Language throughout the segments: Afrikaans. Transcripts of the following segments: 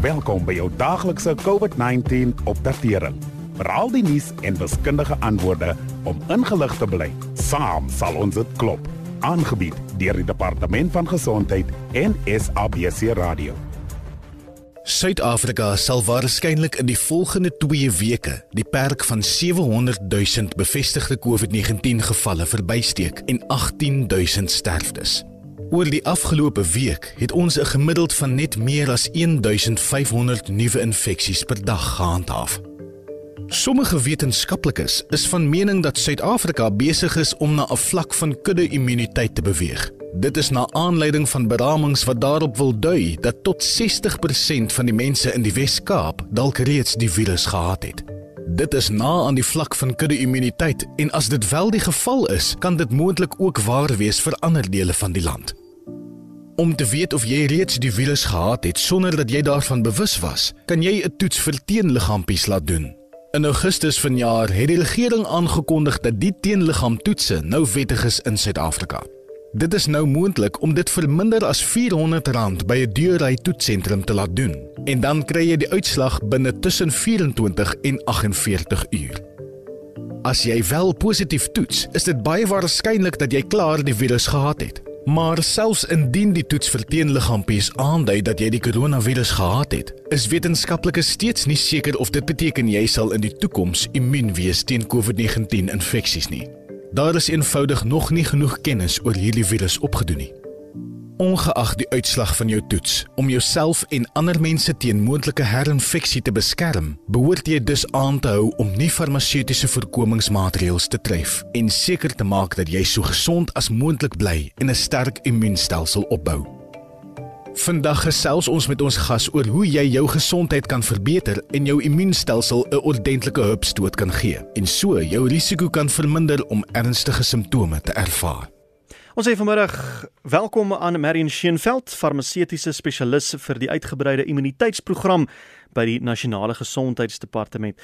Welkom by jou daaglikse COVID-19 opdatering. Veral die nuus en wiskundige antwoorde om ingelig te bly. Saam sal ons dit klop. Aangebied deur die Departement van Gesondheid en SABC Radio. Suid-Afrika sal waarskynlik in die volgende 2 weke die perk van 700 000 bevestigde COVID-19 gevalle verbysteek en 18 000 sterftes. Oor die afgelope week het ons 'n gemiddeld van net meer as 1500 nuwe infeksies per dag gehandhaaf. Sommige wetenskaplikes is van mening dat Suid-Afrika besig is om na 'n vlak van kudde-immuniteit te beweeg. Dit is na aanleiding van beramings wat daarop wil dui dat tot 60% van die mense in die Wes-Kaap dalk reeds die virus gehad het. Dit is na aan die vlak van kudde-immuniteit en as dit wel die geval is, kan dit moontlik ook waar wees vir ander dele van die land. Om te weet of jy reeds die virus gehad het sonder dat jy daarvan bewus was, kan jy 'n toets vir teenliggaampies laat doen. In Augustus vanjaar het die regering aangekondig dat die teenliggaamtoetse nou wettig is in Suid-Afrika. Dit is nou moontlik om dit vir minder as R400 by 'n deurry toetsentrum te laat doen en dan kry jy die uitslag binne tussen 24 en 48 uur. As jy wel positief toets, is dit baie waarskynlik dat jy klaar die virus gehad het. Maar selfs indien die toets vir teenliggaampies aandui dat jy die koronavirus gehad het, is wetenskaplikes steeds nie seker of dit beteken jy sal in die toekoms immuun wees teen COVID-19 infeksies nie. Daar is eenvoudig nog nie genoeg kennis oor hierdie virus opgedoen nie. Ongeag die uitslag van jou toets, om jouself en ander mense teen moontlike herinfeksie te beskerm, behoort jy dus aan te hou om nie farmaseutiese voorkomingsmaatreëls te tref en seker te maak dat jy so gesond as moontlik bly en 'n sterk immuunstelsel opbou. Vandag gesels ons met ons gas oor hoe jy jou gesondheid kan verbeter en jou immuunstelsel 'n ordentlike hupstoot kan gee en so jou risiko kan verminder om ernstige simptome te ervaar. Ons sê vanmiddag welkom aan Marion Scheenveld, farmaseutiese spesialis vir die uitgebreide immuniteitsprogram by die Nasionale Gesondheidsdepartement.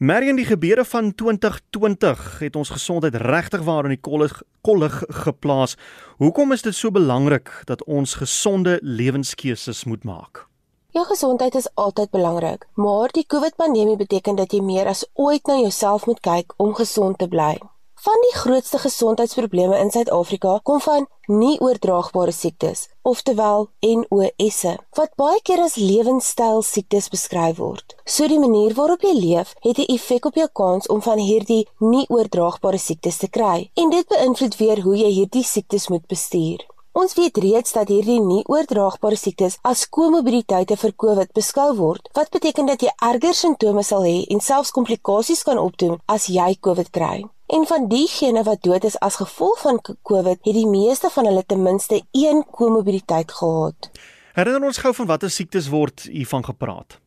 Marion, die gebeure van 2020 het ons gesondheid regtig waar in die kollig kollig geplaas. Hoekom is dit so belangrik dat ons gesonde lewenskeuses moet maak? Jou gesondheid is altyd belangrik, maar die COVID-pandemie beteken dat jy meer as ooit na jouself moet kyk om gesond te bly. Van die grootste gesondheidsprobleme in Suid-Afrika kom van nie oordraagbare siektes, oftewel NOS'e, wat baie keer as lewenstyl siektes beskryf word. So die manier waarop jy leef, het 'n effek op jou kans om van hierdie nie oordraagbare siektes te kry, en dit beïnvloed weer hoe jy hierdie siektes moet bestuur. Ons weet reeds dat hierdie nie oordraagbare siektes as komorbiditeite vir COVID beskou word, wat beteken dat jy erger simptome sal hê en selfs komplikasies kan opdoen as jy COVID kry. En van diegene wat dood is as gevolg van COVID, het die meeste van hulle ten minste een komorbiditeit gehad. Herinner ons gou van watter siektes word hiervan gepraat?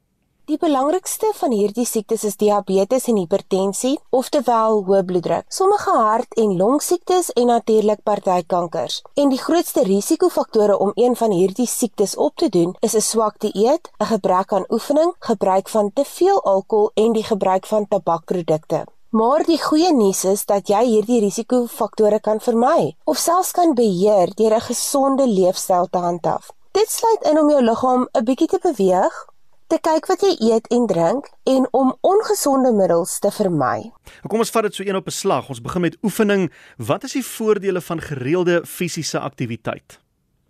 Die belangrikste van hierdie siektes is diabetes en hipertensie, oftewel hoë bloeddruk. Sommige hart- en longsiektes en natuurlik partykankers. En die grootste risikofaktore om een van hierdie siektes op te doen is 'n swak dieet, 'n gebrek aan oefening, gebruik van te veel alkohol en die gebruik van tabakprodukte. Maar die goeie nuus is dat jy hierdie risikofaktore kan vermy of selfs kan beheer deur 'n gesonde leefstyl te handhaaf. Dit sluit in om jou liggaam 'n bietjie te beweeg, te kyk wat jy eet en drink en om ongesonde middels te vermy. Kom ons vat dit so een op 'n slag. Ons begin met oefening. Wat is die voordele van gereelde fisiese aktiwiteit?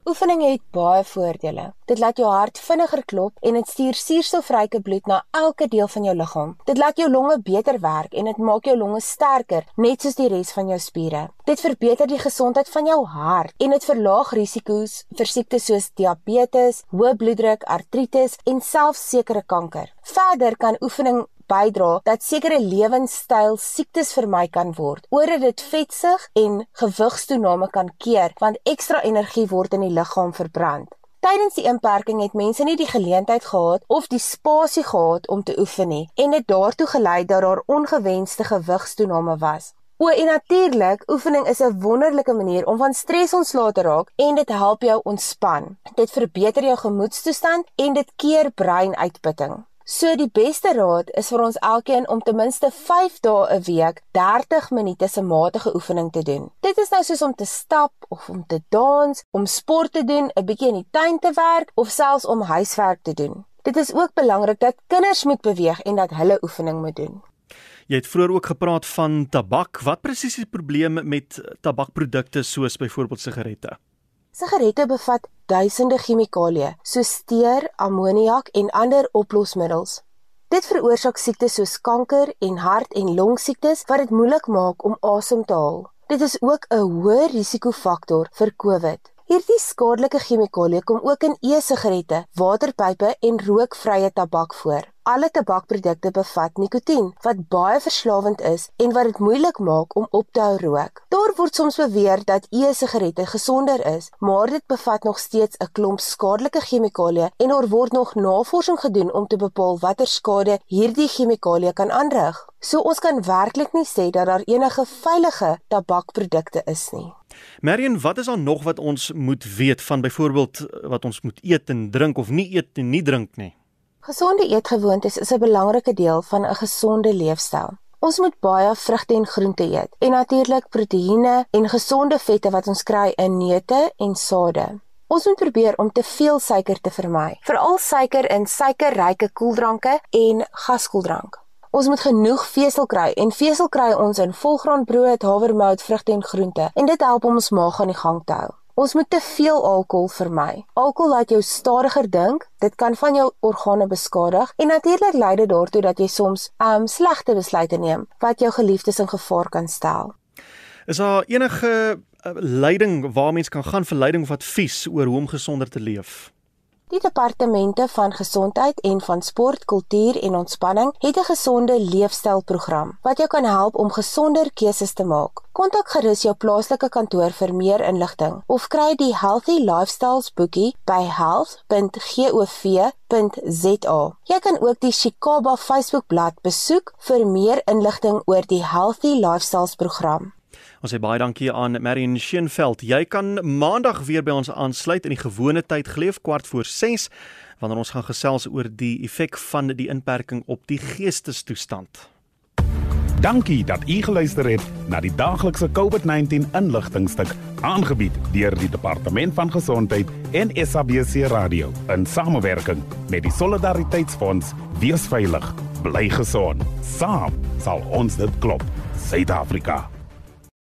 Oefening het baie voordele. Dit laat jou hart vinniger klop en dit stuur suurstofryke bloed na elke deel van jou liggaam. Dit laat jou longe beter werk en dit maak jou longe sterker, net soos die res van jou spiere. Dit verbeter die gesondheid van jou hart en dit verlaag risiko's vir siektes soos diabetes, hoë bloeddruk, artritis en selfs sekere kanker. Verder kan oefening bydra dat sekere lewenstyl siektes vermy kan word, oordat dit vetsug en gewigstoename kan keer want ekstra energie word in die liggaam verbrand. Tydens die inperking het mense nie die geleentheid gehad of die spasie gehad om te oefen nie en dit daartoe gelei dat daar ongewenste gewigstoename was. O en natuurlik, oefening is 'n wonderlike manier om van stres ontslae te raak en dit help jou ontspan. Dit verbeter jou gemoedstoestand en dit keer breinuitputting. So die beste raad is vir ons elkeen om ten minste 5 dae 'n week 30 minute se matige oefening te doen. Dit is nou soos om te stap of om te dans, om sport te doen, 'n bietjie in die tuin te werk of selfs om huiswerk te doen. Dit is ook belangrik dat kinders moet beweeg en dat hulle oefening moet doen. Jy het vroeër ook gepraat van tabak. Wat presies is die probleem met tabakprodukte soos byvoorbeeld sigarette? Sigarette bevat duisende chemikalieë soos steur, ammoniak en ander oplosmiddels. Dit veroorsaak siektes soos kanker en hart- en longsiektes wat dit moeilik maak om asem te haal. Dit is ook 'n hoë risikofaktor vir COVID. Hierdie skadelike chemikalieë kom ook in e-sigarette, waterpype en rookvrye tabak voor. Alle tabakprodukte bevat nikotien wat baie verslawend is en wat dit moeilik maak om op te hou rook. Daar word soms beweer dat e-sigarette gesonder is, maar dit bevat nog steeds 'n klomp skadelike chemikalieë en daar word nog navorsing gedoen om te bepaal watter skade hierdie chemikalieë kan aanrig. So ons kan werklik nie sê dat daar enige veilige tabakprodukte is nie. Marion, wat is dan nog wat ons moet weet van byvoorbeeld wat ons moet eet en drink of nie eet en nie drink nie? Gesonde eetgewoontes is 'n belangrike deel van 'n gesonde leefstyl. Ons moet baie vrugte en groente eet en natuurlik proteïene en gesonde vette wat ons kry in neute en sade. Ons moet probeer om te veel suiker te vermy, veral suiker in suikerryke koeldranke en gaskoeldrank. Ons moet genoeg vesel kry en vesel kry ons in volgraanbrood, havermout, vrugte en groente en dit help om ons maag aan die gang te hou. Ons moet te veel alkohol vermy. Alkohol laat jou stadiger dink, dit kan van jou organe beskadig en natuurlik lei dit daartoe dat jy soms um slegte besluite neem wat jou geliefdes in gevaar kan stel. Is daar enige uh, leiding waar mens kan gaan vir leiding of advies oor hoe om gesonder te leef? Die departemente van gesondheid en van sport, kultuur en ontspanning het 'n gesonde leefstylprogram wat jou kan help om gesonder keuses te maak. Kontak gerus jou plaaslike kantoor vir meer inligting of kry die Healthy Lifestyles boekie by health.gov.za. Jy kan ook die Shikaba Facebookblad besoek vir meer inligting oor die Healthy Lifestyles program. Ons sê baie dankie aan Marion Scheenveld. Jy kan maandag weer by ons aansluit in die gewone tyd geleef kwart voor 6 wanneer ons gaan gesels oor die effek van die inperking op die geestestoestand. Dankie dat u geluister het na die daaglikse COVID-19 inligtingstuk aangebied deur die Departement van Gesondheid en SABC Radio in samewerking met die Solidariteitsfonds. Wees veilig, bly gesond. Saam sal ons dit klop. Suid-Afrika